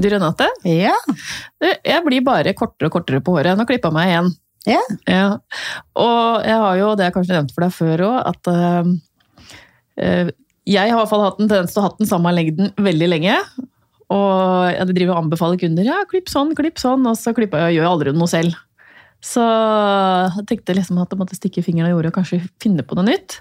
Du Renate, Ja. jeg blir bare kortere og kortere på håret. Nå klippa jeg meg igjen. Ja. Ja. Og jeg har jo, det jeg kanskje nevnte for deg før òg, at eh, jeg har i hvert fall hatt en tendens til å ha den samme lengden veldig lenge. Og jeg driver og anbefaler kunder ja, klipp sånn, klipp sånn, og så klipper jeg og gjør aldri noe selv. Så jeg tenkte liksom at jeg måtte stikke fingeren i jorda og kanskje finne på noe nytt.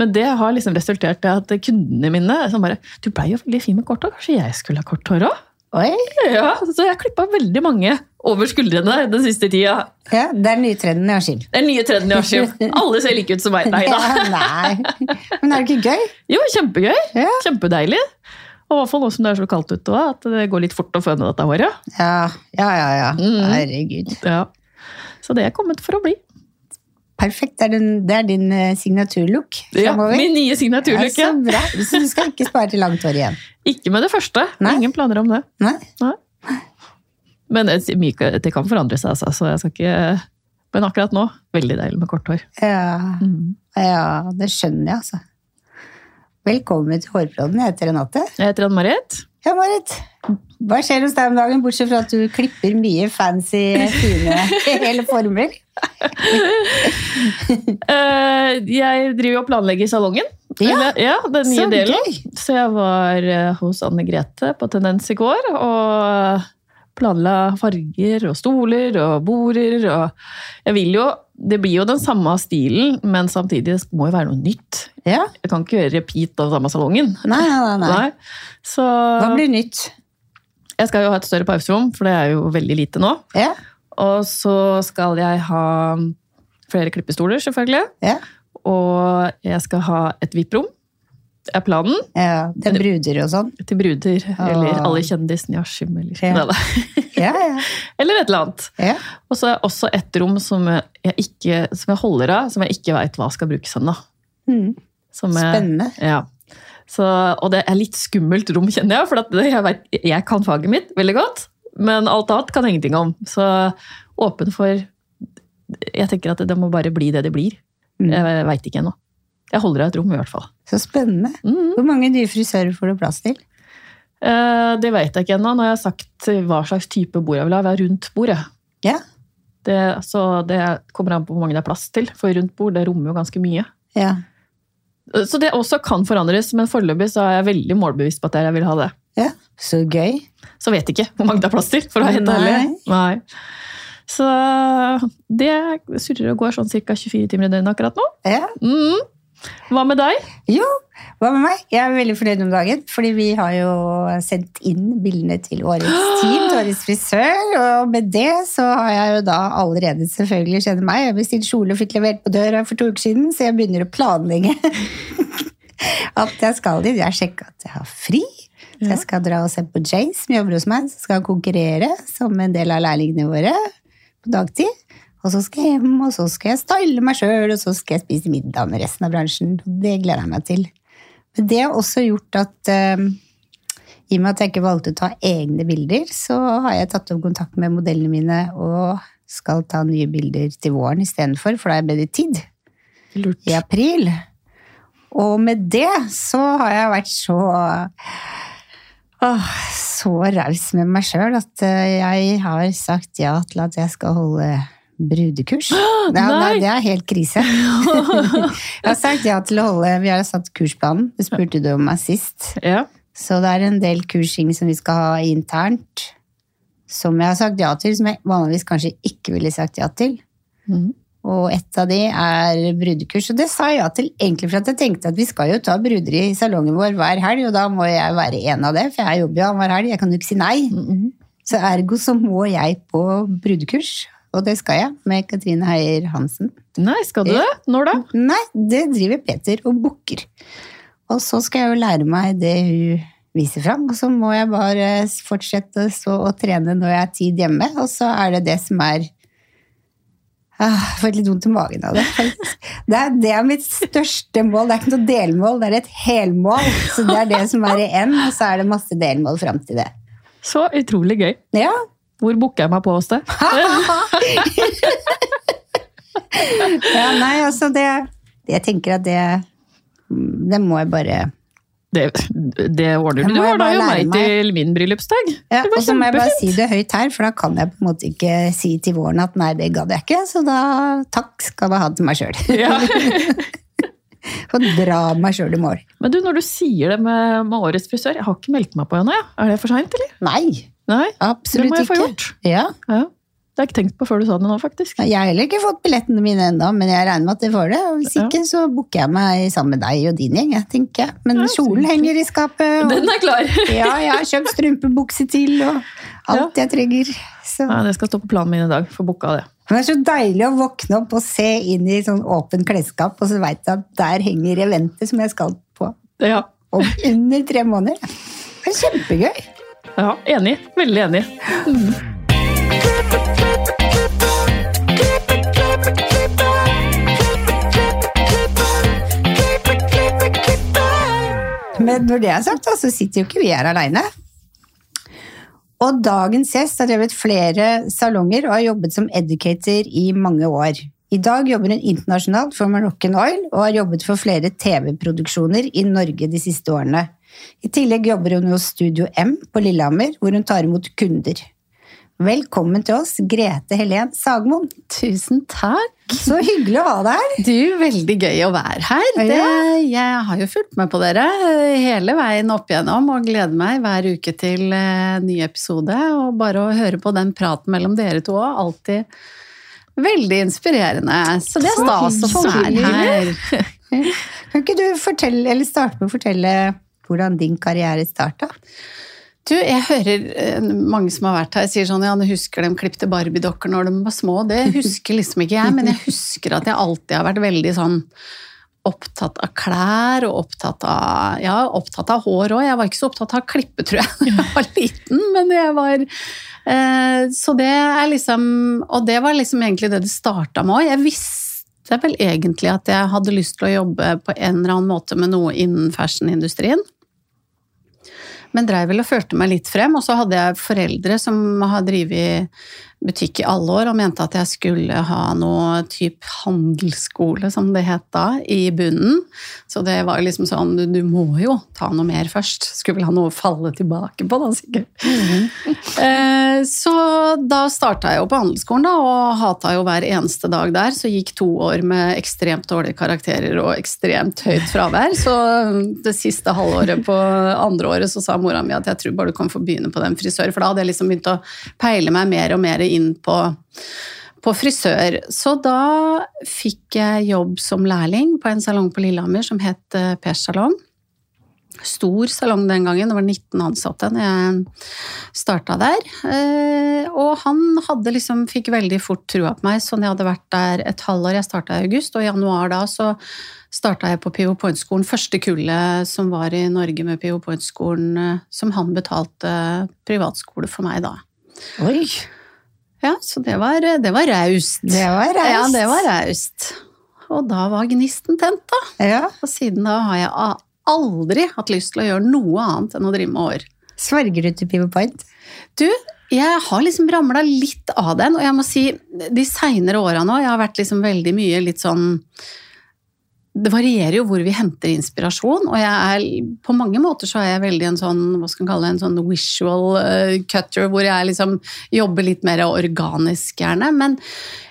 Men det har liksom resultert i at kundene mine som bare Du blei jo veldig fin med kort hår, kanskje jeg skulle ha kort hår òg? Oi. Ja, så jeg klippa veldig mange over skuldrene den siste tida. Ja, det er den nye trenden i Askim. Den nye trenden i Askim. Alle ser like ut som meg. Nei da. Ja, nei. Men er det ikke gøy? Jo, kjempegøy. Ja. Kjempedeilig. Og i hvert fall nå som det er så kaldt ute òg, at det går litt fort å føne dette håret. Ja, ja, ja. ja. Mm. Herregud. Ja. Så det er kommet for å bli. Perfekt. Det er, den, det er din signaturlook fremover. Ja, min nye signaturlook. Ja, så bra. Så du skal ikke spare til langt hår igjen? Ikke med det første. Nei. Ingen planer om det. Nei? Men det, kan forandre seg, altså. Så jeg skal ikke Men akkurat nå, veldig deilig med kort hår. Ja, Mm. ja det skjønner jeg, altså. Velkommen til Hårprodden. Jeg heter Renate. Jeg heter Ann-Marit. Ja, Marit. Hva skjer hos deg om dagen, bortsett fra at du klipper mye fancy, fine hele former? uh, jeg driver og planlegger salongen. Ja, Eller, ja den nye så delen. gøy. Så jeg var eh, hos Anne Grete på Tendens i går og planla farger og stoler og border. Og jeg vil jo Det blir jo den samme stilen, men samtidig må jo være noe nytt. Ja. Jeg kan ikke gjøre repeat av samme salongen. Nei, nei, nei. nei. Så Hva blir nytt? jeg skal jo ha et større pauserom, for det er jo veldig lite nå. Ja, Og så skal jeg ha flere klippestoler, selvfølgelig. ja. Og jeg skal ha et VIP-rom. Det er planen. ja. Det er bruder og sånn. Til bruder. Eller Ah. alle kjendisene i Askim. Eller, Ja. Neida. Ja, ja. eller et eller annet. ja. Og så er det også et rom som jeg, ikke, som jeg holder av, som jeg ikke veit hva skal brukes ennå. Mm. Spennende. Ja. Så, og det er litt skummelt rom, kjenner jeg. For at jeg, vet, jeg kan faget mitt veldig godt, men alt annet kan jeg ingenting om. Så åpen for Jeg tenker at det må bare bli det det blir. Mm. Jeg veit ikke ennå. Jeg holder av et rom, i hvert fall. Så spennende. Mm. Hvor mange nye frisører får du plass til? Eh, det vet jeg ikke ennå. Jeg har sagt hva slags type bord jeg vil ha. Vi har rundt bord, jeg. Ja. Det, så det kommer an på hvor mange det er plass til. For rundt bord det rommer jo ganske mye. Ja. Så det også kan forandres, men foreløpig så er jeg veldig målbevisst på at jeg vil ha det. ja. Så gøy. Så vet jeg ikke hvor mange det er plass til, for å være helt Nei. ærlig. Nei. Så det surrer og går sånn ca. 24 timer i døgnet akkurat nå. Ja. Mm. Hva med deg? Jo, hva med meg? Jeg er veldig fornøyd om dagen, fordi vi har jo sendt inn bildene til årets team, til årets frisør, og med det så har jeg jo da allerede selvfølgelig kjenner meg. Jeg bestilte kjole og fikk levert på døra for to uker siden, så jeg begynner å planlegge at jeg skal dit. Jeg sjekka at jeg har fri. Så jeg skal dra og se på Jace, som jobber hos meg, som skal konkurrere som en del av lærlingene våre på dagtid. Og så skal jeg hjem, og så skal jeg style meg sjøl, og så skal jeg spise middag med resten av bransjen. Det gleder jeg meg til. Men det har også gjort at eh, i og med at jeg ikke valgte å ta egne bilder, så har jeg tatt opp kontakt med modellene mine og skal ta nye bilder til våren istedenfor, for da har jeg bedre tid Lurt. i april. Og med det så har jeg vært så åh, så raus med meg sjøl at eh, jeg har sagt ja til at jeg skal holde brudekurs. Det er, Nei! det er helt krise. Jeg har sagt ja til å holde Vi har satt kursplanen. Det spurte du om meg sist. Ja. Så det er en del kursing som vi skal ha internt, som jeg har sagt ja til, som jeg vanligvis kanskje ikke ville sagt ja til. Mm. Og et av de er brudekurs. Og det sa jeg ja til egentlig for at jeg tenkte at vi skal jo ta bruder i salongen vår hver helg, og da må jeg være en av det, for jeg jobber jo annenhver helg, jeg kan jo ikke si nei. Mhm. Så ergo så må jeg på brudekurs, og det skal jeg, med Katrine Heier Hansen. Nei, skal du det? Når da? Nei, det driver Peter og booker. Og så skal jeg jo lære meg det hun viser fram, og så må jeg bare fortsette så å trene når jeg har tid hjemme, og så er det det som er ah, Jeg får litt vondt i magen av det. Det er, det er mitt største mål. Det er ikke noe delmål, det er et helmål. Så det er det som er i N, og så er det masse delmål fram til det. Så utrolig gøy. Ja, Hvor booker jeg meg på hos deg? ja nei, altså det Jeg tenker at det Det må jeg bare Det, det ordner du. Du ordna jo meg til min bryllupsdag. Ja, Det var og så må jeg bare si det høyt her, for da kan jeg på en måte ikke si til våren at nei, det gadd jeg ikke. Så da takk skal jeg ha til meg sjøl. Ja. Og dra meg sjøl i mål. Men du, når du sier det med, med årets frisør, jeg har ikke meldt meg på ennå. Ja. Er det for seint, eller? Nei, Nei, det må jeg få gjort. Ja. Ja. Det har jeg ikke tenkt på før du sa det nå, faktisk. Jeg har heller ikke fått billettene mine ennå, men jeg regner med at jeg får det. Og hvis Ja. ikke, så booker jeg meg sammen med deg og din gjeng. jeg, tenker jeg. Men Ja, kjolen henger i skapet. Og, Den er klar! ja, jeg har kjøpt strømpebukse til, og alt jeg trenger. Så. Ja, det skal stå på planen min i dag. Få booka det. Men det er så deilig å våkne opp og se inn i sånn åpen klesskap, og så veit jeg at der henger eventet som jeg skal på Ja. om under tre måneder. Det er kjempegøy. Ja, enig. Veldig enig. Men når det er sagt, så sitter jo ikke vi her aleine. Og dagens gjest har drevet flere salonger og har jobbet som educator i mange år. I dag jobber hun internasjonalt for Moroccan Oil og har jobbet for flere TV-produksjoner i Norge de siste årene. I tillegg jobber hun hos Studio M på Lillehammer, hvor hun tar imot kunder. Velkommen til oss, Grete Helen Sagmoen. Tusen takk. Så hyggelig å ha deg her. Du, veldig gøy å være her. Det, jeg har jo fulgt med på dere hele veien opp igjennom og gleder meg hver uke til eh, ny episode. Og bare å høre på den praten mellom dere to òg, alltid veldig inspirerende. Så det er stas å få være her. Kan ikke du fortelle, eller starte med å fortelle hvordan din karriere starta? Du, jeg hører eh, mange som har vært her sier sånn ja, du husker de klipte Barbie-dokker når de var små. Det husker liksom ikke jeg, men jeg husker at jeg alltid har vært veldig sånn opptatt av klær og opptatt av, ja, opptatt av hår òg. Jeg var ikke så opptatt av å klippe, tror jeg, da jeg var liten, men jeg var eh, Så det er liksom Og det var liksom egentlig det det starta med òg. Jeg visste vel egentlig at jeg hadde lyst til å jobbe på en eller annen måte med noe innen fashionindustrien. Men dreiv vel og følte meg litt frem. Og så hadde jeg foreldre som har drevet butikk i alle år og mente at jeg skulle ha noe type handelsskole, som det het da, i bunnen. Så det var liksom sånn, du, du må jo ta noe mer først. Skulle vel ha noe å falle tilbake på, da, sikkert. Eh, Så da starta jeg jo på handelsskolen, da, og hata jo hver eneste dag der. Så gikk to år med ekstremt dårlige karakterer og ekstremt høyt fravær. Så det siste halvåret på andre året så sa mora mi at jeg tror bare du kan få begynne på den frisør, for da hadde jeg liksom begynt å peile meg mer og mer inn på på frisør. Så da fikk jeg jobb som lærling på en salong på Lillehammer som het eh, Pers salong. Stor salong den gangen, det var 19 ansatte når jeg starta der. Eh, Og han hadde liksom, fikk veldig fort trua på meg, sånn jeg hadde vært der et halvår, jeg starta i august, og i januar da så starta jeg på PO Point-skolen, første kullet som var i Norge med PO Point-skolen, eh, som han betalte privatskole for meg da. Oi, Ja, så det var, det var raust. det var raust. Ja, det var raust. Og da var gnisten tent, da. Ja. Og siden da har jeg aldri hatt lyst til å gjøre noe annet enn å drive med hår. Sverger du til Pivot Point? Du, jeg har liksom ramla litt av den, og jeg må si de seinere åra nå, jeg har vært liksom veldig mye litt sånn det varierer jo hvor vi henter inspirasjon, og er, på mange måter så er jeg veldig en sånn hva skal man kalle det, en sånn visual eh, cutter, hvor jeg liksom jobber litt mer organisk gjerne. Men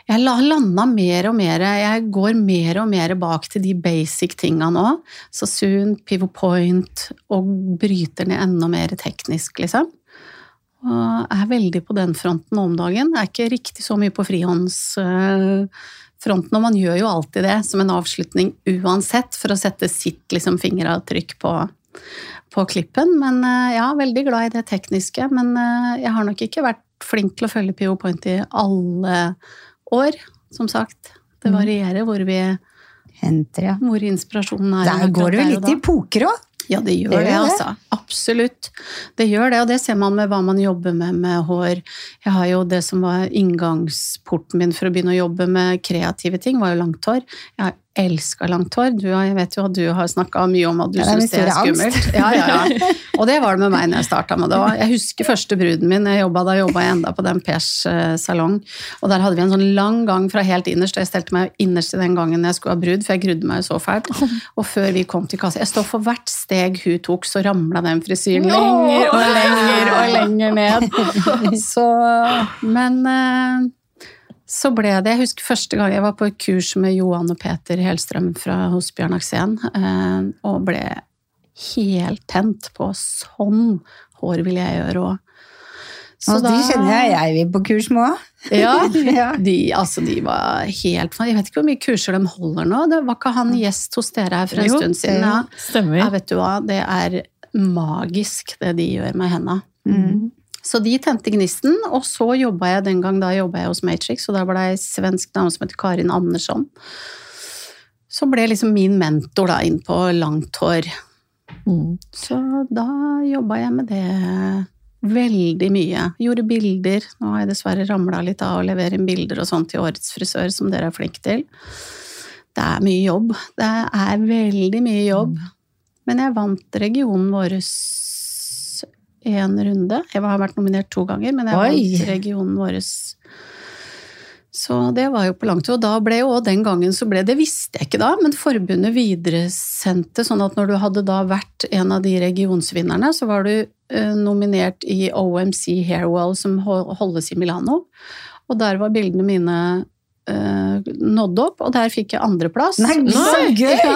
jeg har landa mer og mer, jeg går mer og mer bak til de basic tinga nå. Sassoon, pivot point, og bryter ned enda mer teknisk, liksom. Og er veldig på den fronten om dagen. Jeg er ikke riktig så mye på frihåndsfronten, og man gjør jo alltid det som en avslutning uansett, for å sette sitt liksom, fingeravtrykk på, på klippen. Men eh, ja, veldig glad i det tekniske. Men eh, jeg har nok ikke vært flink til å følge PO Point i alle år, som sagt. Det varierer hvor, vi, Henter, ja. hvor inspirasjonen er. Der går det jo litt i poker òg. Ja, det gjør Det det, altså. Absolutt. Det gjør det, og det ser man med hva man jobber med med hår. Jeg har jo det som var inngangsporten min for å begynne å jobbe med kreative ting, var jo langt hår. Jeg har elska langt hår. Du, jeg vet jo at du har snakka mye om at du Ja, syns det er skummelt. Ja, ja, ja. Og det var det med meg når jeg starta med det òg. Jeg husker første bruden min. Jeg jobbet, da jobba jeg enda på den Pers eh, salong. Og der hadde vi en sånn lang gang fra helt innerst. Jeg stelte meg innerst i den gangen jeg skulle ha brud, for jeg grudde meg jo så fælt. Og før vi kom til kassa Jeg står for hvert steg hun tok, så ramla den frisyren lenger og lenger og lenger ned. Så Men eh, så ble det Jeg husker første gang jeg var på et kurs med Johan og Peter Helstrøm fra, hos Bjørn Aksen, eh, og ble helt tent på sånn hår vil jeg gjøre òg. Og de kjenner jeg jeg vil på kurs med òg. Ja, Ja. de, altså, de var helt Jeg vet ikke hvor mye kurser de holder nå. Det var ikke han gjest hos dere her for en Jo, stund siden? Ja. Stemmer. ja, vet du hva. Det er magisk, det de gjør med henda. Mm. Så de tente gnisten, og så jobba jeg den gang da jobba jeg hos Matrix, og da var det ei svensk dame som heter Karin Andersson. Så ble liksom min mentor da inn på langt hår. Mm. Så da jobba jeg med det veldig mye. Gjorde bilder. Nå har jeg dessverre ramla litt av å levere inn bilder og sånn til årets frisør, som dere er flinke til. Det er mye jobb. Det er veldig mye jobb. Men jeg vant regionen vår én runde. Jeg har vært nominert to ganger, men jeg vant regionen vår. Så det var jo på langt. Og da ble jo den gangen så ble Det visste jeg ikke da, men forbundet videresendte sånn at når du hadde da vært en av de regionsvinnerne, så var du eh, nominert i OMC Hairwell som holdes i Milano. Og der var bildene mine eh, nådd opp, og der fikk jeg andreplass. Nei, så gøy! Ja,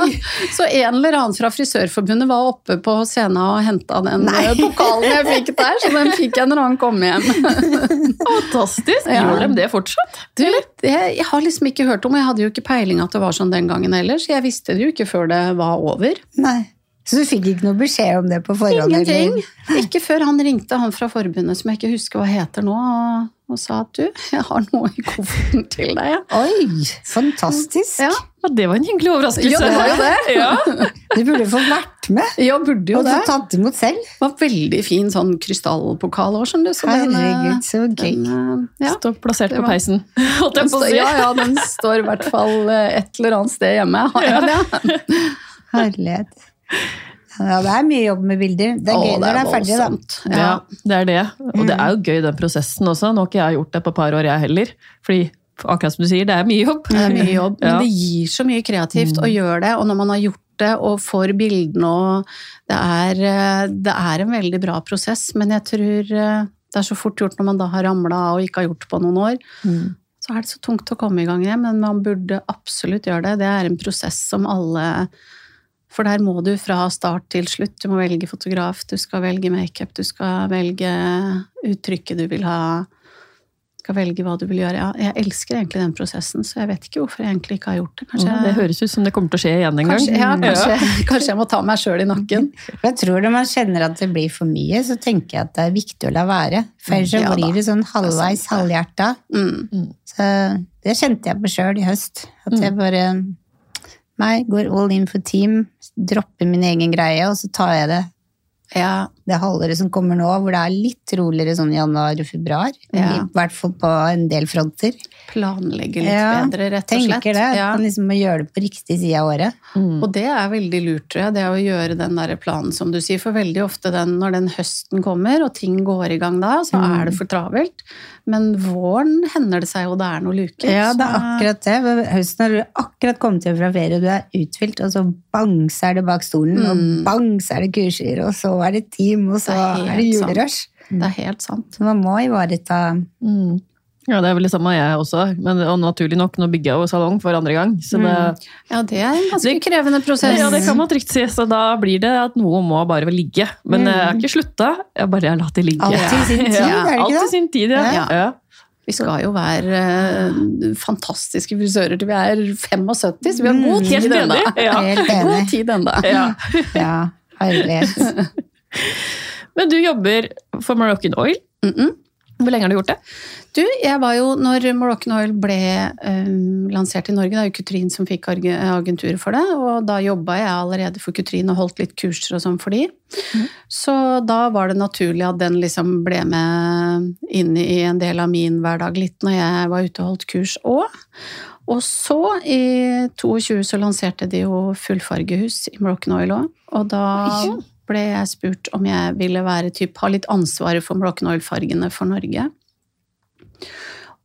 så en eller annen fra Frisørforbundet var oppe på scenen og henta den Nei. eh, pokalen jeg fikk der, så den fikk jeg når han kom hjem. Fantastisk! Ja. Gjør de det fortsatt? Du, det, jeg har liksom ikke hørt om, og jeg hadde jo ikke peiling at det var sånn den gangen heller, så jeg visste det jo ikke før det var over. Nei. Så du fikk ikke noe beskjed om det på forhånd? Ingenting. eller? Ikke før han ringte, han fra forbundet som jeg ikke husker hva heter nå, og, og sa at du, jeg har noe i kofferten til deg. Ja. Oi, fantastisk! Ja. Ja, det var en hyggelig overraskelse. Ja, det var jo det. Ja. Du burde fått vært med Ja, burde jo og det. Og tatt imot selv. Det var veldig fin sånn krystallpokal òg, skjønner du. Så eh, Herregud, så gøy. den, eh, ja. Står plassert var, på peisen. Den står, ja, ja, den står i hvert fall eh, et eller annet sted hjemme. Har jeg det? Herlighet. Ja, det er mye jobb med bilder. Det er gøy når det er ferdig, da. Ja, Ja. det er det. Og det er jo gøy, den prosessen også. Nå har ikke jeg gjort det på et par år, jeg heller. Fordi, akkurat som du sier, det er mye jobb. Det er mye jobb, men det gir så mye kreativt å gjøre det. Og når man har gjort det og får bildene og det er, eh, det er en veldig bra prosess, men jeg tror eh, det er så fort gjort når man da har ramla av og ikke har gjort det på noen år. Mm. Så er det så tungt å komme i gang igjen, men man burde absolutt gjøre det. Det er en prosess som alle For der må du fra start til slutt. Du må velge fotograf, du skal velge makeup, du skal velge uttrykket du vil ha. Du skal velge hva du vil gjøre. Ja, jeg elsker egentlig den prosessen, så jeg vet ikke hvorfor jeg egentlig ikke har gjort det. Kanskje, Ja, det høres ut som det kommer til å skje igjen en gang. kanskje, ja, kanskje, kanskje jeg må ta meg sjøl i nakken. Jeg tror når man kjenner at det blir for mye, så tenker jeg at det er viktig å la være. For ellers så blir det sånn halvveis, er halvhjerta. Mm. Så det kjente jeg på sjøl i høst. At jeg bare meg, går all in for team, dropper min egen greie, og så tar jeg det Ja, det halvåret som kommer nå, hvor det er litt roligere sånn januar og februar. Ja. I hvert fall på en del fronter. Planlegge litt Ja, bedre, rett og slett. Tenker det. Ja. Man liksom gjøre det på riktig side av året. Mm. Og det er veldig lurt, tror jeg, det å gjøre den der planen som du sier. For veldig ofte den, når den høsten kommer, og ting går i gang da, så Mm. er det for travelt. Men våren hender det seg jo det er noe luker. Ja, det er akkurat det. Høsten har du akkurat kommet hjem fra ferie, og du er uthvilt, og så bang, så er det bak stolen, og Mm. bang, så er det kurser, og så er det team, og så Det er er, det sant. julerush. Det er helt sant. Så man må ivareta Mm. Ja, det er vel det samme jeg også. Men og naturlig nok, nå bygger jeg jo salong for andre gang. Så det, Ja, det er en ganske krevende prosess. ja, det kan man trygt si. Så da blir det at noe må bare ligge. Men jeg har ikke slutta. Jeg bare har latt det ligge. alt i sin tid, Ja, er det ikke alt i sin tid, ja. Ja. Vi skal jo være eh, fantastiske frisører til vi er 75, så vi har Mm, god tid mm, ennå. Ja. God tid ennå. ja. Ja, herlighet. Men du jobber for Moroccan Oil. Mm -mm. Hvor lenge har du gjort det? Du, jeg var jo, når Moroccan Oil ble um, lansert i Norge, det er jo Kutrin som fikk agenturet for det, og da jobba jeg allerede for Kutrin og holdt litt kurser og sånn for de. Så da var det naturlig at den liksom ble med inn i en del av min hverdag litt når jeg var ute og holdt kurs òg. Og så, i 22, så lanserte de jo fullfargehus i Moroccan Oil òg, og da. Ble jeg spurt om jeg ville være typ, ha litt ansvaret for Moroccan Oil-fargene for Norge.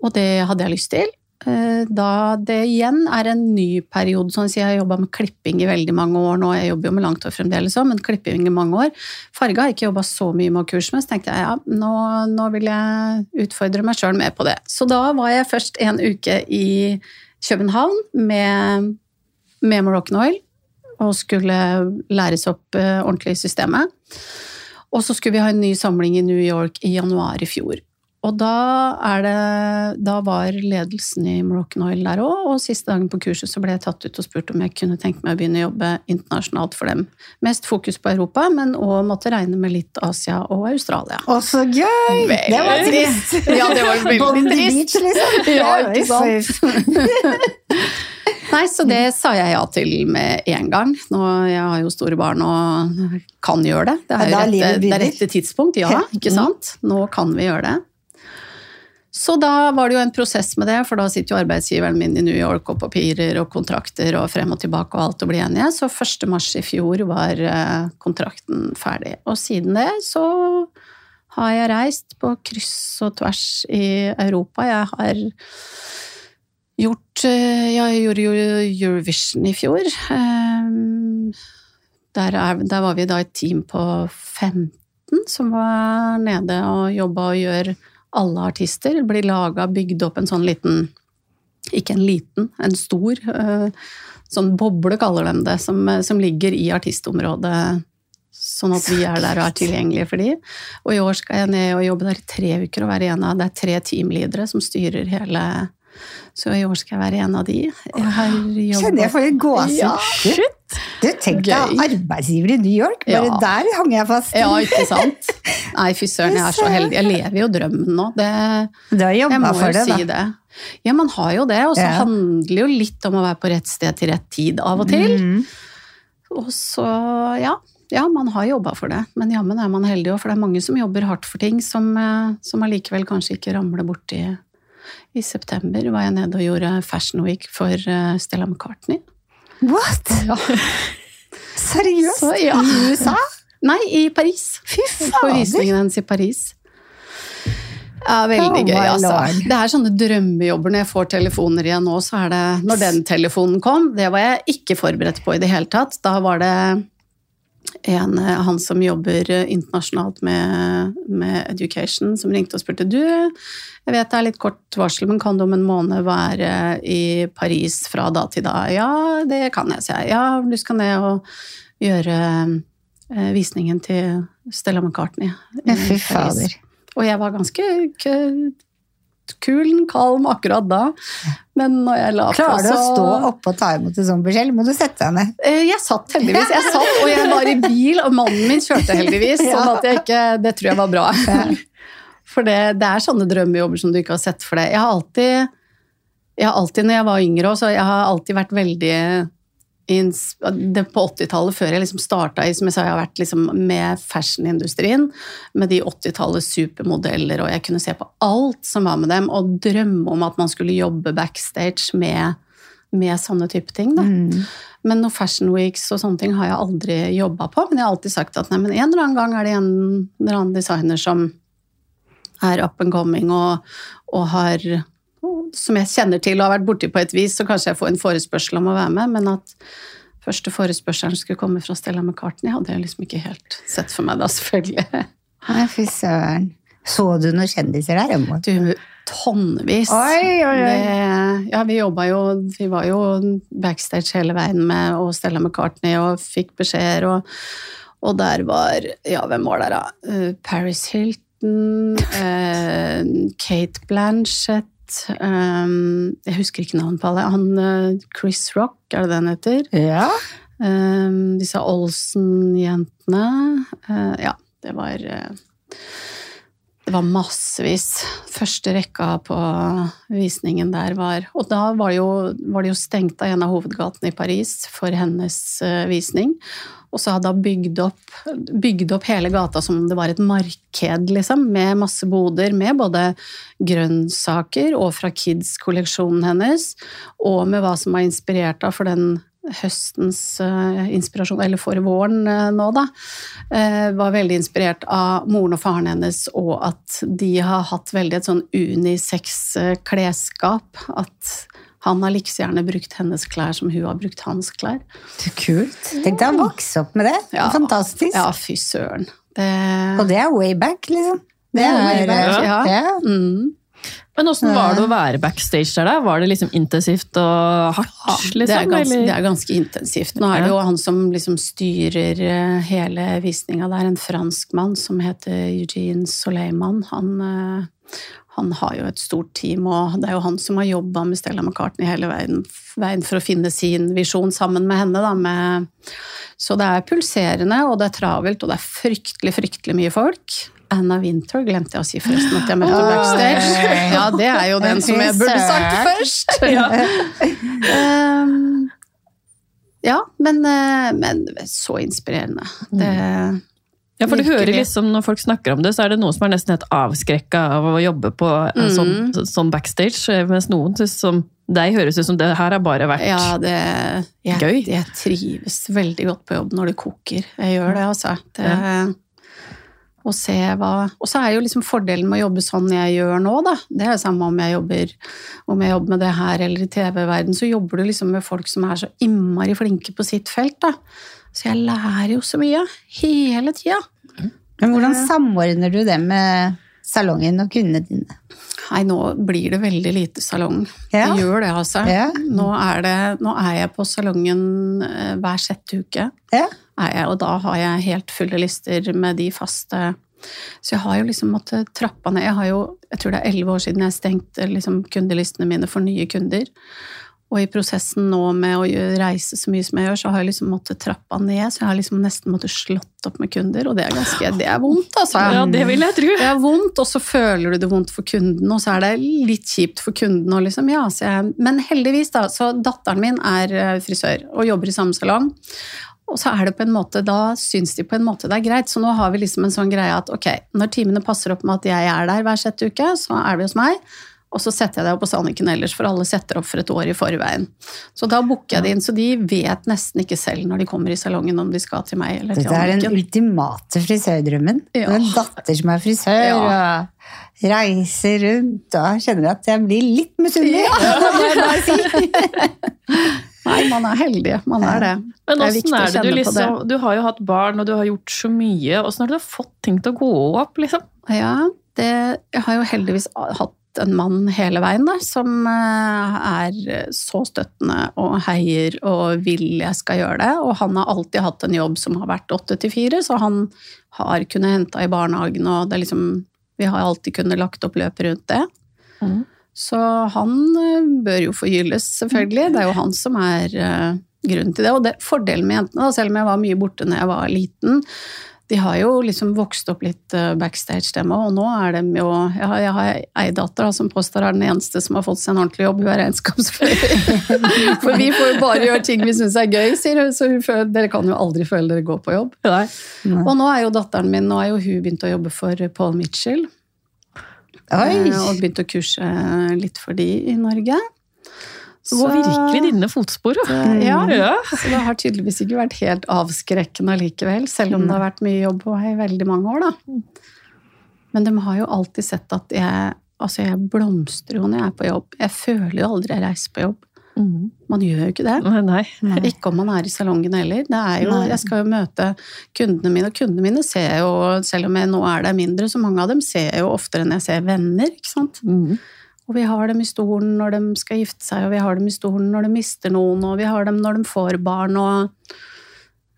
Og det hadde jeg lyst til. Eh, Da det igjen er en ny periode, sånn jeg har jobba med klipping i veldig mange år nå. Jeg jobber jo med langt hår fremdeles men klipping i mange år. Farge har jeg ikke jobba så mye med å kurse med, så tenkte jeg ja, nå, nå vil jeg utfordre meg sjøl med på det. Så da var jeg først en uke i København med, med Moroccan Oil og skulle læres opp eh, ordentlig i systemet. Og så skulle vi ha en ny samling i New York i januar i fjor. Og da, er det, da var ledelsen i Moroccan Oil der òg, og siste dagen på kurset så ble jeg tatt ut og spurt om jeg kunne tenke meg å begynne å jobbe internasjonalt for dem. Mest fokus på Europa, men òg måtte regne med litt Asia og Australia. Å, så gøy! Det var trist. Ja, det var veldig Bondi trist. Beach, liksom. Ja, ikke sant? Nei, så det sa jeg ja til med en gang. Nå, jeg har jo store barn og kan gjøre det. Det er, jo rette, det er rette tidspunkt, ja. Ikke sant? Nå kan vi gjøre det. Så da var det jo en prosess med det, for da sitter jo arbeidsgiveren min i New York og papirer og kontrakter og frem og tilbake og alt og blir enige. Så 1. mars i fjor var eh, kontrakten ferdig. Og siden det så har jeg reist på kryss og tvers i Europa. Jeg har gjort eh, Jeg gjorde jo Eurovision i fjor. Ehm, Der, er, der var vi da et team på 15 som var nede og jobba og gjør alle artister. Blir laga, bygd opp en sånn liten Ikke en liten, en stor. eh, Sånn boble, kaller de det, som, som ligger i artistområdet. Sånn at vi er der og er tilgjengelige for de. Og i år skal jeg ned og jobbe der i tre uker og være en av Det er tre teamledere som styrer hele Så i år skal jeg være en av de. Jeg har jobbet- Kjenner jeg får litt gåsehud. Ja, Du, tenk deg arbeidsgiver i New York. Bare Ja. der hang jeg fast. Ja, ikke sant? Nei, fy søren, jeg er så heldig. Jeg lever jo drømmen nå. Det, Du har jobba for det, si da. det. Ja, man har jo det. Og så Ja. handler jo litt om å være på rett sted til rett tid av og til. Mm. Og så, ja. Ja, man har jobba for det, men jammen er man heldig òg, for det er mange som jobber hardt for ting som, eh, som allikevel kanskje ikke ramler borti. I september var jeg nede og gjorde Fashion Week for eh, Stella McCartney. What? Seriøst? Så, ja. I USA? Nei, i Paris. Fy På fader! visningen hennes i Paris. Ja, veldig Oh gøy, altså. Det er sånne drømmejobber når jeg får telefoner igjen nå, så er det Når den telefonen kom, det var jeg ikke forberedt på i det hele tatt. Da var det en, eh, han som jobber eh, internasjonalt med, med education, som ringte og spurte du, jeg vet det er litt kort varsel, men kan du om en måned være i Paris fra da til da? Ja, det kan jeg, sier jeg. Ja, du skal ned og gjøre eh, visningen til Stella McCartney. Fy fader. Og jeg var ganske kul, kalm akkurat da. Men når jeg la på, Klarer du å stå oppe og ta imot en sånn beskjed, må du sette deg ned? Eh, Jeg satt heldigvis. Jeg satt, og jeg var i bil, og mannen min kjørte heldigvis. Ja. sånn at jeg ikke, Det tror jeg var bra. For det, det er sånne drømmejobber som du ikke har sett for deg. Jeg har alltid, jeg har alltid når jeg var yngre også, jeg har alltid vært veldig På 80-tallet, før jeg liksom starta i, som jeg sa, jeg har vært liksom med fashionindustrien, med de 80-tallets supermodeller, og jeg kunne se på alt som var med dem, og drømme om at man skulle jobbe backstage med, med sånne type ting. da. Mm. Men noen fashion weeks og sånne ting har jeg aldri jobba på. Men jeg har alltid sagt at nei, men en eller annen gang er det en eller annen designer som er up and coming og, og har Som jeg kjenner til og har vært borti på et vis, så kanskje jeg får en forespørsel om å være med. Men at første forespørselen skulle komme fra Stella McCartney, hadde jeg liksom ikke helt sett for meg da, selvfølgelig. Nei, fy søren. Så du noen kjendiser der? Du, tonnevis. Oi, oi, oi. Det, ja, vi jobba jo Vi var jo backstage hele veien med og Stella McCartney og fikk beskjeder, og, og der var Ja, hvem var der, da? Eh, Paris Hilton, eh, Kate Blanchett eh, Jeg husker ikke navnet på alle. Han eh, Chris Rock, er det det han heter? Ja. Um, disse Olsen-jentene. Uh, ja, det var eh, Det var massevis. Første rekka på visningen der var Og da var, jo, var det jo stengt av en av hovedgatene i Paris for hennes eh, visning. Og så hadde hun bygd bygd opp hele gata som om det var et marked, liksom, med masse boder med både grønnsaker og fra Kids-kolleksjonen hennes, og med hva som var inspirert av for den høstens uh, inspirasjon, eller for våren uh, nå, da, uh, var veldig inspirert av moren og faren hennes, og at de har hatt veldig et sånn unisex klesskap. At han har like gjerne brukt hennes klær som hun har brukt hans klær. Det er kult. Tenk deg å vokse opp med det. Ja. Fantastisk. Ja, fy søren. Det... Og det er way back, liksom. Det er way back, ja. ja. Mm. Men åssen var det å være backstage der? da? Var det liksom intensivt og hardt? Ja, liksom, det, er ganske, eller? det er ganske intensivt. Nå er det jo han som liksom styrer eh, hele visninga. Det er en franskmann som heter Eugene Soleiman. Han, eh, han har jo et stort team, og det er jo han som har jobba med Stella McCartney hele veien, veien for å finne sin visjon sammen med henne. Da, med, så det er pulserende, og det er travelt, og det er fryktelig, fryktelig mye folk. Anna Winter glemte jeg å si forresten at jeg møtte backstage. Ja, det er jo den som jeg burde sagt først! Um, ja, men, eh, men så inspirerende. Det, Ja, for du hører liksom Når folk snakker om det, så er det noen som er nesten helt avskrekka av å jobbe på en sånn, Mm. sånn backstage, mens noen synes som deg høres ut som det her har bare vært ja, det jeg, Gøy. Jeg trives veldig godt på jobb når det koker. Jeg gjør det, altså. Det, å se hva Og så er jo liksom fordelen med å jobbe sånn jeg gjør nå, da. Det er det samme om jeg jobber, om jeg jobber med det her eller i TV-verden, så jobber du liksom med folk som er så innmari flinke på sitt felt, da. Så jeg lærer jo så mye. Hele tida. Men hvordan samordner du det med salongen og kundene dine? Nei, nå blir det veldig lite salong. Ja. Det gjør det, altså. Ja. Nå, er det, nå er jeg på salongen eh, hver sjette uke. Ja. Er jeg, og da har jeg helt fulle lister med de faste Så jeg har jo liksom måttet trappa ned. Jeg har jo, jeg tror det er elleve år siden jeg stengte liksom kundelistene mine for nye kunder. Og i prosessen nå med å reise så mye som jeg gjør, så har jeg liksom måttet trappa ned. Så jeg har liksom nesten måttet slått opp med kunder, og det er ganske Det er vondt, altså. Ja, det vil jeg tro. Det er vondt, og så føler du det vondt for kunden, og så er det litt kjipt for kunden. Og liksom, ja, så jeg, men heldigvis, da. Så datteren min er eh, frisør og jobber i samme salong. Og så er det på en måte, da syns de på en måte det er greit. Så nå har vi liksom en sånn greie at ok, når timene passer opp med at jeg er der hver sjette uke, så er vi hos meg. Og så setter jeg det opp hos Anniken ellers, for alle setter opp for et år i forveien. Så da booker jeg det inn, så de vet nesten ikke selv når de kommer i salongen om de skal til meg eller til Anniken. Dette er den ultimate frisørdrømmen. Ja. En datter som er frisør, og reiser rundt. Og jeg kjenner at jeg blir litt misunnelig. Det Nei, man er heldig. Man er det. Men det er viktig er det du kjenne på liksom Du har jo hatt barn, og du har gjort så mye. Åssen har du fått ting til å gå opp, liksom? Ja, det, jeg har jo heldigvis hatt en mann hele veien da, som eh, er så støttende og heier og vil jeg skal gjøre det. Og han har alltid hatt en jobb som har vært åtte til fire, så han har kunnet hente i barnehagen, og det er liksom Vi har alltid kunnet lagt opp løpet rundt det. Mm. Så han eh, bør jo få hylles, selvfølgelig. Det er jo han som er eh, grunnen til det. Og det, fordelen med jentene, da, selv om jeg var mye borte når jeg var liten, de har jo liksom vokst opp litt eh, backstage, dem òg. Og nå er de jo Jeg har, jeg har ei datter da, som påstår er den eneste som har fått seg en ordentlig jobb. Hun er regnskapsfører. For vi får jo bare gjøre ting vi syns er gøy, sier hun. Så hun føler, dere kan jo aldri føle dere går på jobb. Nei. Og nå er jo datteren min nå er jo hun begynt å jobbe for Paul Mitchell. Oi! eh, Og begynte å kurse litt for de i Norge. Det går virkelig dine fotspor, da. Ja. Ja. Så det har tydeligvis ikke vært helt avskrekkende allikevel, selv om det har vært mye jobb i veldig mange år, da. Men de har jo alltid sett at jeg Altså, jeg blomstrer jo når jeg er på jobb. Jeg føler jo aldri jeg reiser på jobb. Mhm. Man gjør jo ikke det. Nei. Ikke om man er i salongen heller. Det er jo, jeg skal jo møte kundene mine, og kundene mine ser jo, selv om jeg nå er der mindre, så mange av dem ser jeg jo oftere enn jeg ser venner. ikke sant? Mm. Og vi har dem i stolen når de skal gifte seg, og vi har dem i stolen når de mister noen, og vi har dem når de får barn, og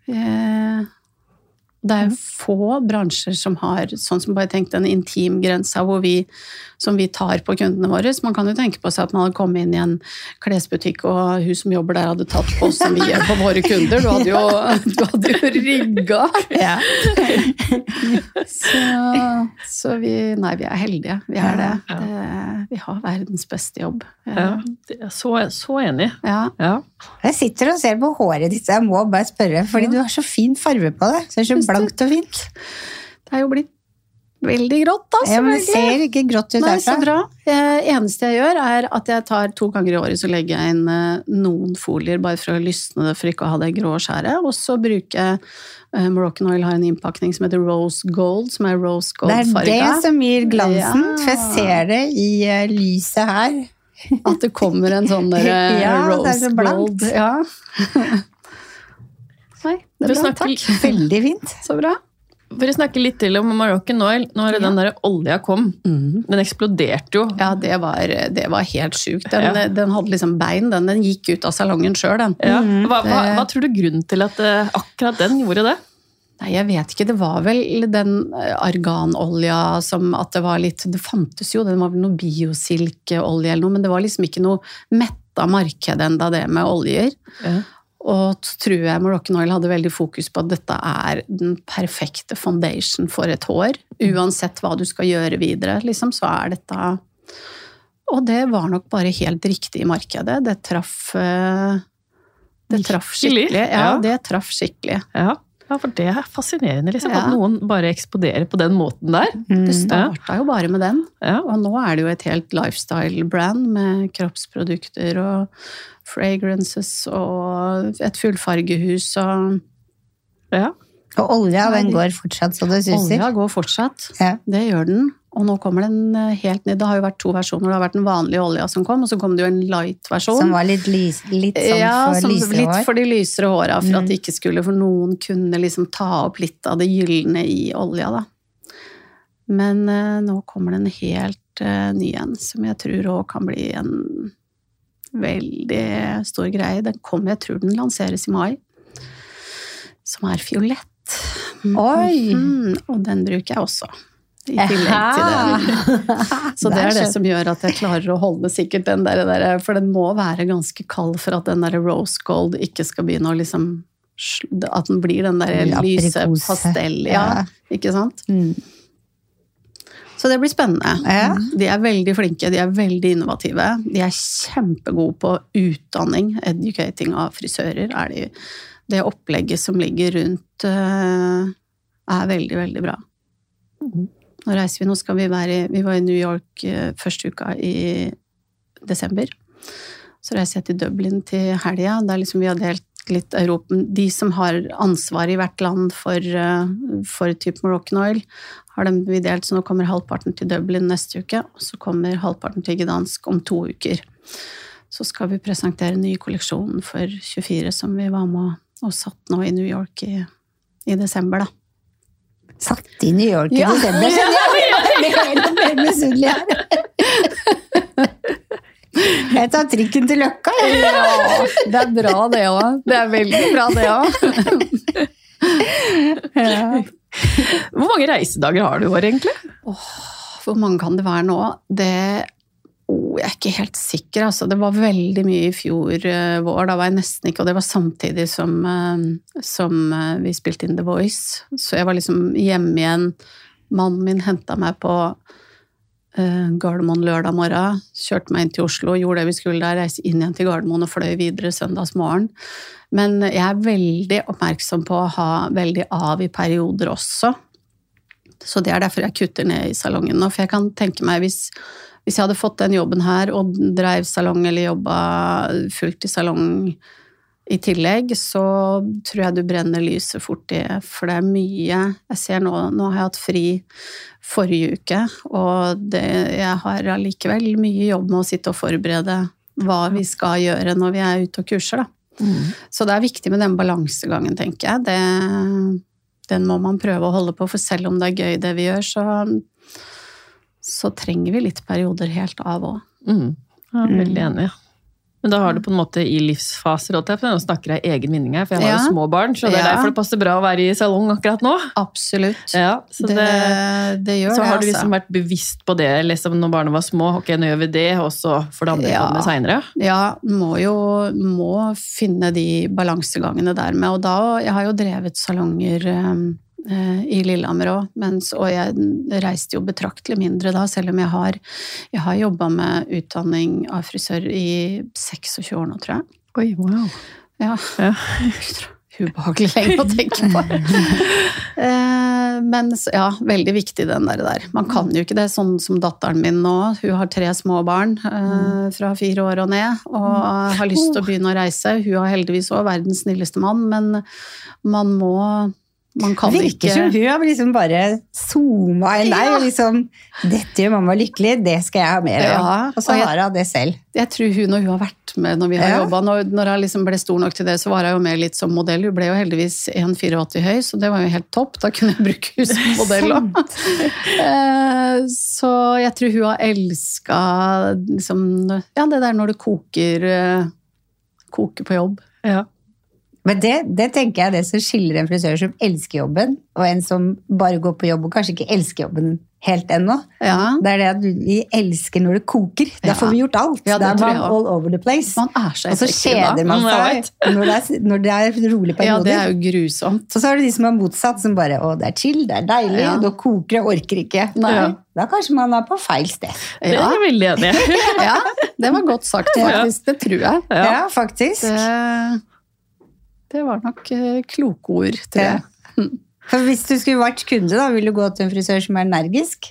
eh, Det er få bransjer som har sånn som bare tenkt den intimgrensa vi, som vi tar på kundene våre. Så man kan jo tenke på seg at man hadde kommet inn i en klesbutikk, og hun som jobber der hadde tatt på oss som vi gjør på våre kunder. Du hadde jo, du hadde jo rigga! Ja. Så, så vi Nei, vi er heldige. Vi er det. Det vi har verdens beste jobb. Ja, det så, så enig. Ja. Ja. Jeg sitter og ser på håret ditt, så jeg må bare spørre, fordi du har så fin farge på det. Så det er så blankt og fint. Det er jo blitt veldig grått, da. Ja, men det ser ikke grått ut Nei, så bra. Det eneste jeg gjør, er at jeg tar to ganger i året så legger jeg inn eh, noen folier bare for å lysne det, for ikke å ha det grå skjæret. Og så bruker jeg eh, Moroccan Oil har en innpakning som heter Rose Gold, som er rose Det er gold-farga. det som gir glansen, Ja. for jeg ser det i eh, lyset her. At det kommer en sånn der, eh, Ja, er rose gold. Ja. Nei, det er bra. snakker- Takk. Veldig fint. Så bra. For å snakke litt til om Moroccan Oil. Når den der olja kom, den eksploderte jo. Ja, det var, det var helt sjukt. Den, Ja. den hadde liksom bein, den, den gikk ut av salongen sjøl, den. Ja. Hva, hva, hva tror du grunnen til at eh, akkurat den gjorde det? Nei, jeg vet ikke. Det var vel den eh, arganolja som at det var litt Det fantes jo, det var vel noe biosilkeolje eller noe, men det var liksom ikke noe metta marked enda det med oljer. Ja. Og tror jeg Moroccan Oil hadde veldig fokus på at dette er den perfekte foundation for et hår. Uansett hva du skal gjøre videre, liksom, så er dette Og det var nok bare helt riktig i markedet. Det traff eh, Det traff skikkelig. Ja, Ja. det traff skikkelig. Ja. Ja, for det er fascinerende, liksom. Ja. At noen bare eksploderer på den måten der. Det starta jo bare med den. Ja. Og nå er det jo et helt lifestyle-brand med kroppsprodukter og fragrances og et fullfargehus og Ja. Og olja, den går fortsatt så det suser. Olja går fortsatt. Ja. Det gjør den. Og nå kommer den eh, helt ned. Det har jo vært to versjoner. Det har vært den vanlige olja som kom, og så kom det jo en light-versjon. Som var litt, lys, litt sånn ja, for lysere litt hår. for de lysere håra, for at det ikke skulle For noen kunne liksom ta opp litt av det gylne i olja, da. Men eh, nå kommer det en helt eh, ny en, som jeg tror òg kan bli en veldig stor greie. Den kommer, jeg tror den lanseres i mai. Som er fiolett. Oi! Mm, og den bruker jeg også. I tillegg til den. Så det er det som gjør at jeg klarer å holde sikkert den der, der For den må være ganske kald for at den der rose gold ikke skal begynne å liksom At den blir den der lyse pastell, ja. Ja. Ikke sant? Mm. Så det blir spennende. Ja. De er veldig flinke, de er veldig innovative. De er kjempegode på utdanning, educating av frisører. Er de, det opplegget som ligger rundt, eh, er veldig, veldig bra. Nå reiser vi, nå skal vi være Vi var i New York eh, første uka i desember. Så reiser jeg til Dublin til helga. Der liksom vi har delt litt Europa De som har ansvar i hvert land for, eh, for type Moroccan Oil, har dem vi delt, så nå kommer halvparten til Dublin neste uke, og så kommer halvparten til Gdansk om to uker. Så skal vi presentere ny kolleksjon for 24 som vi var med og, og satt nå i New York i, i desember, da. Satt i New York i Ja. desember, skjønner jeg! Jeg blir helt mer misunnelig her. Jeg tar trikken til Løkka, jeg. Ja, det er bra det òg. Det er veldig bra det òg. Ja. Hvor mange reisedager har du i år, egentlig? Hvor mange kan det være nå? Det oh, Jeg er ikke helt sikker, altså. Det var veldig mye i fjor uh, vår. Da var jeg nesten ikke Og det var samtidig som, uh, som uh, vi spilte inn The Voice. Så jeg var liksom hjemme igjen. Mannen min henta meg på Gardermoen lørdag morgen. Kjørte meg inn til Oslo, gjorde det vi skulle der, reiste inn igjen til Gardermoen og fløy videre søndagsmorgen. Men jeg er veldig oppmerksom på å ha veldig av i perioder også. Så det er derfor jeg kutter ned i salongen nå. For jeg kan tenke meg, hvis, hvis jeg hadde fått den jobben her og dreiv salong eller jobba fullt i salong i tillegg, så tror jeg du brenner lyset fort i. For det er mye Jeg ser nå Nå har jeg hatt fri forrige uke, og det, jeg har allikevel mye jobb med å sitte og forberede hva vi skal gjøre når vi er ute og kurser, da. Så det er viktig med den balansegangen, tenker jeg. Det, den må man prøve å holde på, for selv om det er gøy det vi gjør, så, så trenger vi litt perioder helt av òg. Mm. Ja, veldig enig. Men da har du på en måte i livsfaser, og nå snakker jeg egen vinning her, for jeg har Ja. jo små barn, så det er Ja. derfor det passer bra å være i salong akkurat nå. Absolutt. Ja, så det, det, det, gjør så det, har du altså. liksom vært bevisst på det liksom, når barna var små. Ok, nå gjør vi det, og så får det andre Ja. komme seinere. Ja, må jo må finne de balansegangene der med. Og da Jeg har jo drevet salonger eh, i Lillehammer òg, og jeg reiste jo betraktelig mindre da, selv om jeg har, jeg har jobba med utdanning av frisør i 26 år nå, tror jeg. Oi, wow. Ja. Ja. Ubehagelig lenge å tenke på. Eh, Men ja, veldig viktig den der. der. Man kan jo ikke det, sånn som datteren min nå. Hun har tre små barn eh, fra fire år og ned, og har lyst til å begynne å reise. Hun har heldigvis òg verdens snilleste mann, men man må Man kan Virker ikke som hun har liksom bare zooma inn deg. Ja. liksom, 'Dette gjør mamma lykkelig, det skal jeg ha mer av'. Ja, og så har hun det selv. Jeg tror hun, når hun har vært med når vi har Ja. jobbet, når, når jeg liksom ble stor nok til det, så var hun jo med litt som modell. Hun ble jo heldigvis 1,84 høy, så det var jo helt topp. Da kunne jeg bruke henne som modell òg. Eh, så jeg tror hun har elska liksom, ja, det der når det koker, eh, koker på jobb. Ja. Men det, det tenker jeg er det som skiller en frisør som elsker jobben, og en som bare går på jobb og kanskje ikke elsker jobben helt ennå. Ja, Det er det at vi elsker når det koker. Da Ja. får vi gjort alt. Ja, det da er man all over the place. Man er så Og så kjeder man seg når det, er, når det er rolig Ja, det er jo grusomt. Og så har du de som er motsatt, som bare 'Å, det er chill, det er deilig', Ja. da koker jeg, orker ikke. Nei. Ja. Da kanskje man er på feil sted. Det er jeg veldig enig i. ja, det var godt sagt, faktisk. Det tror jeg. Ja, Ja. faktisk. Det, det var nok eh, kloke ord, tror Ja. jeg. For hvis du skulle vært kunde, da, vil du gå til en frisør som er energisk?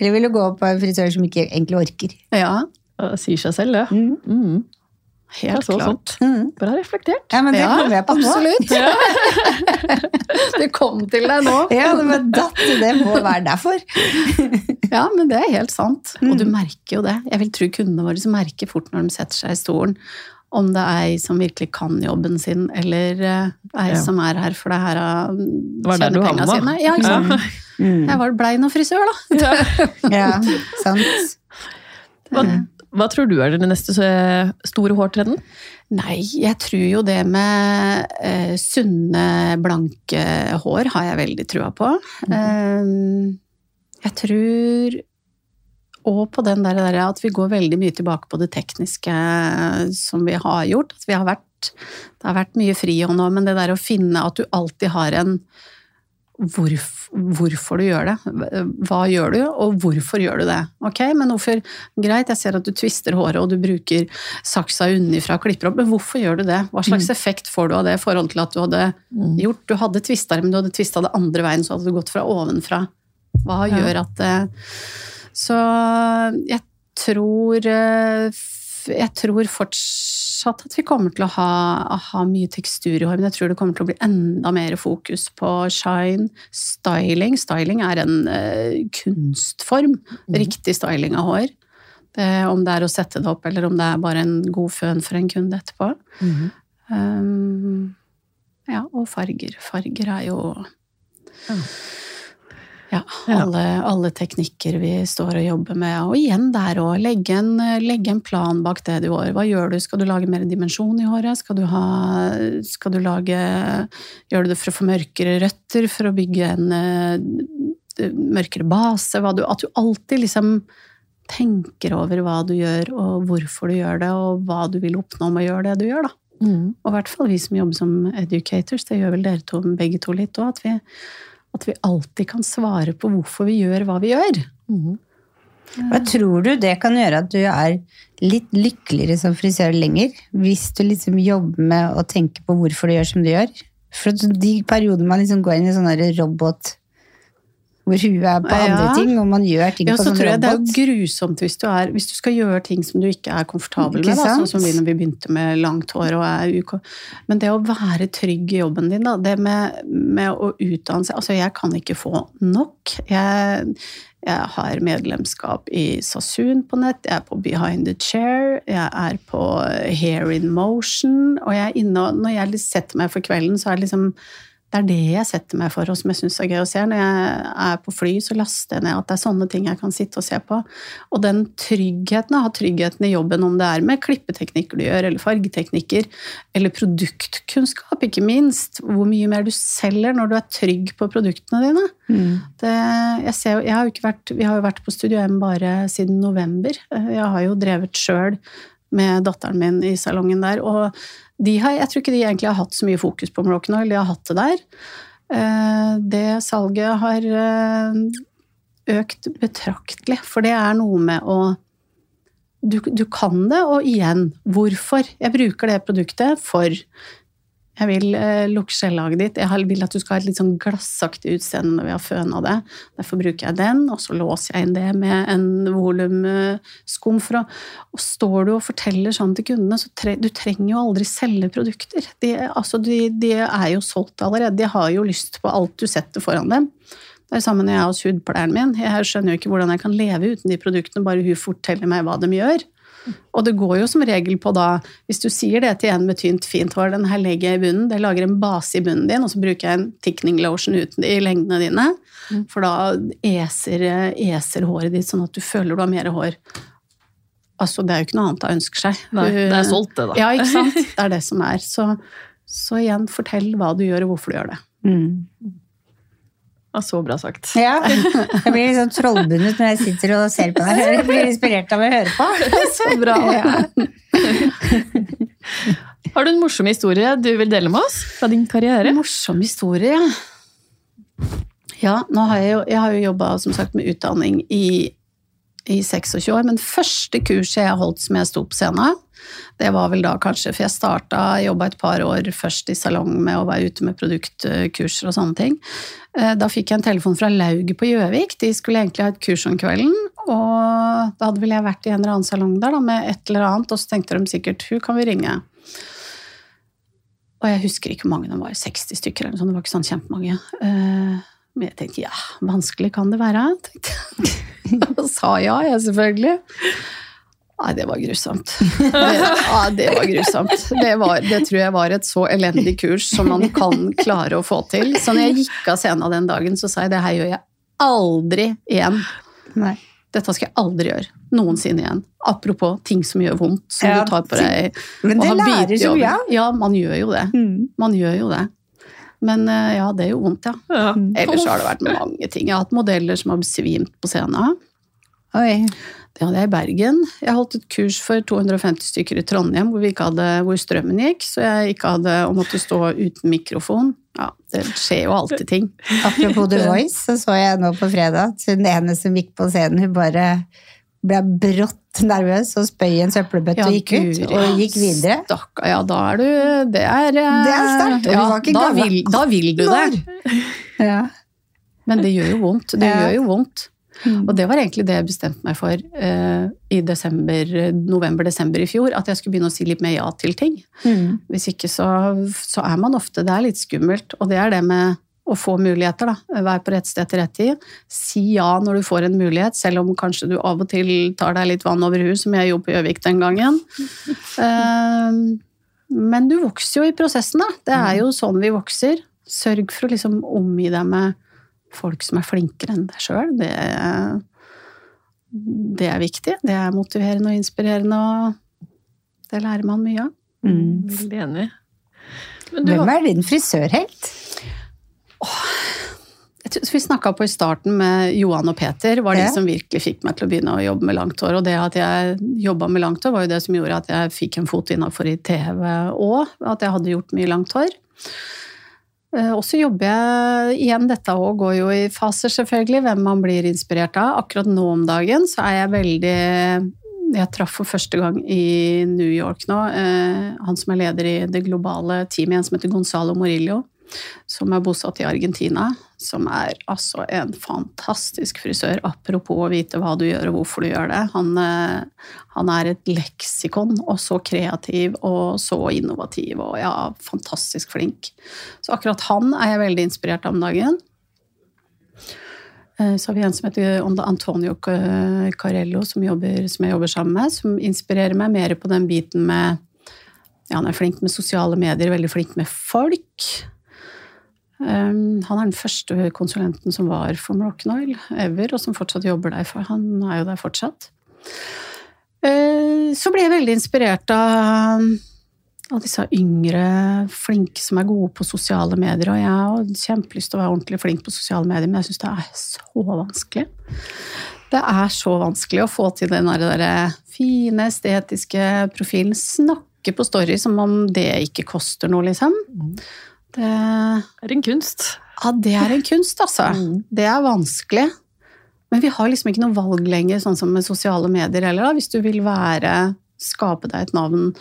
Eller vil du gå på en frisør som ikke egentlig orker? Ja, Det sier seg selv, det. Mm. Mm. Er helt så klart. Mm. Bra reflektert. Ja, men det Ja, kom jeg på nå. absolutt. det kom til deg nå. Ja, det var datt, det må være derfor. Ja, men det er helt sant. Og Mm. du merker jo det. Jeg vil tro kundene våre merker fort når de setter seg i stolen, om det er ei som virkelig kan jobben sin, eller eh, ei Ja. som er her for det her av var der tjenepengene sine. Ja, ikke sant? Ja. Mm. Jeg var blei noe frisør, da. Ja, sant. Hva, hva tror du er den neste eh, store hårtrenden? Nei, jeg tror jo det med eh, sunne, blanke hår har jeg veldig trua på. Eh, jeg tror og på den der, der at vi går veldig mye tilbake på det tekniske som vi har gjort. At vi har vært, det har vært mye frihånd nå, men det der å finne at du alltid har en hvorf, hvorfor du gjør det. Hva gjør du, og hvorfor gjør du det? Ok, men hvorfor Greit, jeg ser at du tvister håret og du bruker saksa unnifra og klipper opp, men hvorfor gjør du det? Hva slags effekt får du av det i forhold til at du hadde gjort Du hadde tvista men du hadde tvista det andre veien, så hadde du gått fra ovenfra. Hva Ja. gjør at det Så jeg tror eh, Jeg tror fortsatt at vi kommer til å ha, ha mye tekstur i hår, men jeg tror det kommer til å bli enda mer fokus på shine, styling. Styling er en eh, kunstform. Riktig styling av hår. Det, om det er å sette det opp, eller om det er bare en god føn for en kunde etterpå. Um, ja, og farger. Farger er jo Ja. Ja, alle, alle teknikker vi står og jobber med. Og igjen der òg, legge, en- legge en plan bak det du gjør. Hva gjør du? Skal du lage mer dimensjon i håret? Skal du, ha, skal du lage Gjør du det for å få mørkere røtter? For å bygge en eh, mørkere base? Du, at du alltid liksom tenker over hva du gjør, og hvorfor du gjør det, og hva du vil oppnå med å gjøre det du gjør, da. Mm. Og i hvert fall vi som jobber som educators, det gjør vel dere to, begge to litt òg, at, vi- at vi alltid kan svare på hvorfor vi gjør hva vi gjør. Mm. Hva tror du det kan gjøre at du er litt lykkeligere som frisør lenger? Hvis du liksom jobber med å tenke på hvorfor du gjør som du gjør? For de periodene man liksom går inn i sånn robot hvor huet er på andre Ja. ting, og man gjør ting Ja, på så sånn tror jeg Det er jo grusomt hvis du, er, hvis du skal gjøre ting som du ikke er komfortabel Ikke med. Da, sånn som vi når vi begynte med langt hår. Og er UK. Men det å være trygg i jobben din, da, det med, med å utdanne seg Altså, jeg kan ikke få nok. Jeg, jeg har medlemskap i Sasun på nett, jeg er på Behind the Chair, jeg er på Hair in Motion, og jeg er inne og Når jeg setter meg for kvelden, så er det liksom det er det jeg setter meg for, og som jeg syns er gøy å se. Når jeg er på fly, så laster jeg ned at det er sånne ting jeg kan sitte og se på. Og den tryggheten, ha tryggheten i jobben, om det er med klippeteknikker du gjør, eller fargeteknikker, eller produktkunnskap, ikke minst. Hvor mye mer du selger når du er trygg på produktene dine. Mm. Det, jeg ser, jeg har vært, vi har jo vært på Studio M bare siden november. Jeg har jo drevet sjøl med datteren min i salongen der. Og har, jeg tror ikke de egentlig har hatt så mye fokus på Moroccan Oil, de har hatt det der. Eh, Det salget har eh, økt betraktelig, for det er noe med å du, du kan det, og igjen, hvorfor? Jeg bruker det produktet for jeg vil eh, lukke skjellaget ditt. Jeg vil at du skal ha et litt sånn glassaktig utseende når vi har føna det. Derfor bruker jeg den, og så låser jeg inn det med en volumskum. for Og står du og forteller sånn til kundene, så tre, du trenger jo aldri selge produkter. De, altså, de, de er jo solgt allerede. De har jo lyst på alt du setter foran dem. Det er det samme når jeg er hudpleieren min. Jeg skjønner jo ikke hvordan jeg kan leve uten de produktene, bare hun forteller meg hva de gjør. Og det går jo som regel på da, hvis du sier det til en med tynt, fint hår, den her legger jeg i bunnen, det lager en base i bunnen din, og så bruker jeg en thickening lotion uten i lengdene dine, for da eser, eser håret ditt sånn at du føler du har mer hår. Altså, det er jo ikke noe annet hun ønsker seg. Nei, det er solgt, det, da. Ja, ikke sant? Det er det som er. Så, så igjen, fortell hva du gjør, og hvorfor du gjør det. Mm. Ja, så bra sagt. Ja, jeg blir litt sånn trollbundet når jeg sitter og ser på deg. Jeg blir inspirert av å høre på. Så bra. Ja. Har du en morsom historie du vil dele med oss fra din karriere? Morsom historie. Ja, nå har jeg, jo, jeg har jo jobba med utdanning i, i 26 år, men første kurset jeg holdt som jeg sto på scenen, det var vel da kanskje, for jeg starta, jobba et par år først i salong med å være ute med produktkurser og sånne ting. Eh, Da fikk jeg en telefon fra Lauget på Gjøvik, de skulle egentlig ha et kurs om kvelden, og da hadde vel jeg vært i en eller annen salong der da, med et eller annet, og så tenkte de sikkert, hun kan vi ringe. Og jeg husker ikke hvor mange de var, 60 stykker eller noe sånt, det var ikke sånn kjempemange. Eh, Men jeg tenkte ja, vanskelig kan det være, tenkte jeg. Og sa ja, jeg selvfølgelig. Nei, det var grusomt. Det, ja, det var grusomt. Det, var, det tror jeg var et så elendig kurs som man kan klare å få til. Så når jeg gikk av scenen den dagen, så sa jeg det her gjør jeg aldri igjen. Nei. Dette skal jeg aldri gjøre. Noensinne igjen. Apropos ting som gjør vondt, som Ja, du tar på deg. Men det lærer jo av. Ja, man gjør jo det. Mm. Man gjør jo det. Men eh, ja, det gjør vondt, ja. Ja. Ellers har det vært mange ting. Jeg har hatt modeller som har besvimt på scenen. Oi. Det hadde jeg i Bergen. Jeg holdt et kurs for 250 stykker i Trondheim hvor, vi ikke hadde, hvor strømmen gikk, så jeg ikke hadde å måtte stå uten mikrofon. Ja, det skjer jo alltid ting. Apropos The Voice, så så jeg nå på fredag at hun ene som gikk på scenen, hun bare ble brått nervøs og spøy i en søppelbøtte og gikk ut. Guri, Og gikk videre. Stakkar, ja, da er du Det er eh, Det er sterkt, Ja, da vil, da vil du det. Ja. Men det gjør jo vondt. Det Ja. gjør jo vondt. Mm. Og det var egentlig det jeg bestemte meg for eh, i desember, november-desember i fjor, at jeg skulle begynne å si litt mer ja til ting. Mm. Hvis ikke så, så er man ofte Det er litt skummelt, og det er det med å få muligheter, da. Være på rett sted til rett tid. Si ja når du får en mulighet, selv om kanskje du av og til tar deg litt vann over huet, som jeg gjorde på Gjøvik den gangen. Eh, men du vokser jo i prosessen, da. Det er jo sånn vi vokser. Sørg for å liksom omgi deg med folk som er flinkere enn deg sjøl. Det, det er viktig. Det er motiverende og inspirerende, og det lærer man mye av. Mm. Veldig enig. Men du Hvem er din frisørhelt? Vi snakka på i starten med Johan og Peter, var de Ja. som virkelig fikk meg til å begynne å jobbe med langt hår. Og det at jeg jobba med langt hår, var jo det som gjorde at jeg fikk en fot innafor i TV òg. At jeg hadde gjort mye langt hår. Eh, Og så jobber jeg igjen, dette òg går jo i faser, selvfølgelig, hvem man blir inspirert av. Akkurat nå om dagen så er jeg veldig Jeg traff for første gang i New York nå eh, han som er leder i det globale teamet, en som heter Gonzalo Morillo. Som er bosatt i Argentina. Som er altså en fantastisk frisør. Apropos å vite hva du gjør og hvorfor du gjør det. Han, eh, han er et leksikon, og så kreativ og så innovativ og ja, fantastisk flink. Så akkurat han er jeg veldig inspirert av om dagen. Eh, Så har vi en som heter Antonio Carello, som, jobber, som jeg jobber sammen med, som inspirerer meg mer på den biten med ja, Han er flink med sosiale medier, veldig flink med folk. Um, han er den første konsulenten som var for Moroccan Oil ever, og som fortsatt jobber der, for han er jo der fortsatt. Uh, så ble jeg veldig inspirert av, av disse yngre flinke som er gode på sosiale medier. Og jeg har kjempelyst til å være ordentlig flink på sosiale medier, men jeg syns det er så vanskelig. Det er så vanskelig å få til den der fine, estetiske profilen. Snakke på story som om det ikke koster noe, liksom. Det er en kunst. Ja, det er en kunst, altså. Mm. Det er vanskelig. Men vi har liksom ikke noe valg lenger, sånn som med sosiale medier heller. Hvis du vil være, skape deg et navn,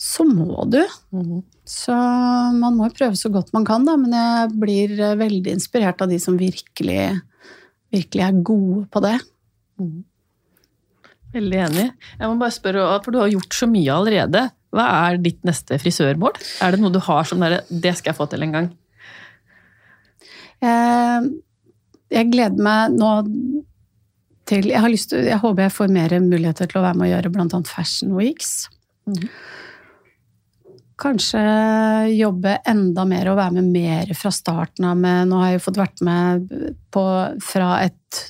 så må du. Mm. Så man må prøve så godt man kan, da. Men jeg blir veldig inspirert av de som virkelig, virkelig er gode på det. Mm. Veldig enig. Jeg må bare spørre, for du har gjort så mye allerede. Hva er ditt neste frisørmål? Er det noe du har som dere, det skal jeg få til en gang? Jeg, jeg gleder meg nå til jeg, til, jeg håper jeg får mer muligheter til å være med å gjøre bl.a. Fashion Weeks. Mm. Kanskje jobbe enda mer og være med mer fra starten av. Med, nå har jeg jo fått vært med på, fra et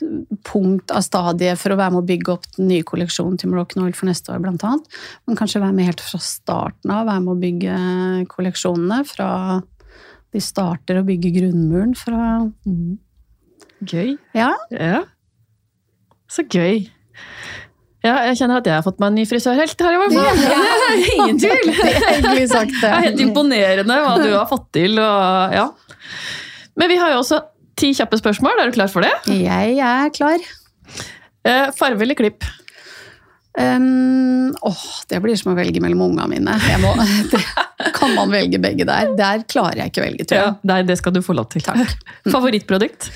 punkt av stadiet for å være med å bygge opp den nye kolleksjonen til Moroccan Oil for neste år, blant annet. Men kanskje være med helt fra starten av, være med å bygge kolleksjonene. Fra de starter å bygge grunnmuren fra mm. Gøy. Ja. ja. Så gøy. Ja, jeg kjenner at jeg har fått meg en ny frisørhelt her i hvert fall. Ingen tvil! Det er hyggelig sagt, det. helt imponerende hva du har fått til. Og, ja. Men vi har jo også ti kjappe spørsmål. Er du klar for det? Jeg er klar. Eh, farve eller klipp? Um, åh, det blir som å velge mellom ungene mine. Må, det, kan man velge begge der? Der klarer jeg ikke å velge, tror jeg. Ja, nei, det skal du få lov til. Takk. Favorittprodukt?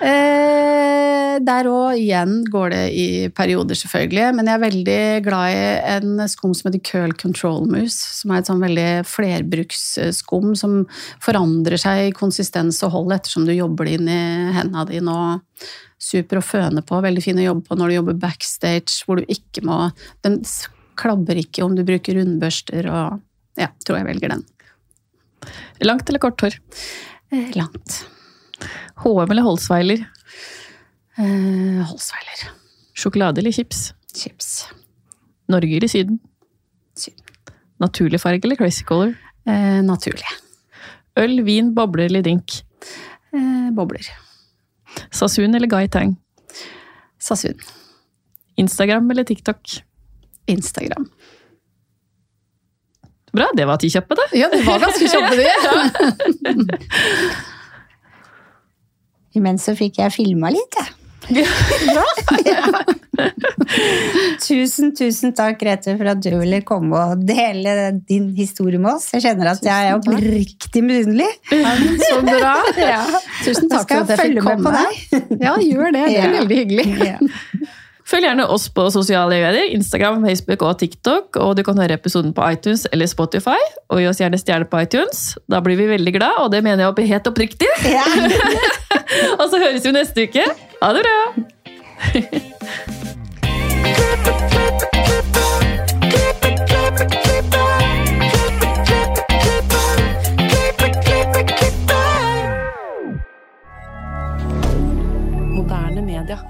Eh, der òg igjen går det i perioder, selvfølgelig. Men jeg er veldig glad i en skum som heter Curl Control Mousse. Som er et sånn veldig flerbruksskum som forandrer seg i konsistens og hold ettersom du jobber det inn i hendene dine. Og super å føne på. Veldig fin å jobbe på når du jobber backstage, hvor du ikke må Den klabber ikke om du bruker rundbørster og Ja, tror jeg velger den. Langt eller kort hår? Eh, langt. HM eller Holsweiler? Eh, Holsweiler. Sjokolade eller chips? Chips. Norge eller Syden? Syden. Naturlig farge eller crazy color? Eh, naturlig. Øl, vin, bobler eller drink? Eh, bobler. Sasun eller Guy Tang? Sasun. Instagram eller TikTok? Instagram. Bra, det var ti kjappe, det. Ja, det var ganske kjappe, det. Imens så fikk jeg filma litt, jeg. Ja. ja. tusen, tusen takk, Grete, for at du ville komme og dele din historie med oss. Jeg kjenner at jeg er oppriktig misunnelig. Så bra. Ja. Tusen takk for at jeg fikk komme. Ja, gjør det. Det er veldig hyggelig. Følg gjerne oss på sosiale medier, Instagram, Facebook og TikTok. Og du kan høre episoden på iTunes eller Spotify. Og gi oss gjerne stjerne på iTunes. Da blir vi veldig glad, og det mener jeg helt oppriktig. Ja. og så høres vi neste uke. Ha det bra! Moderne media.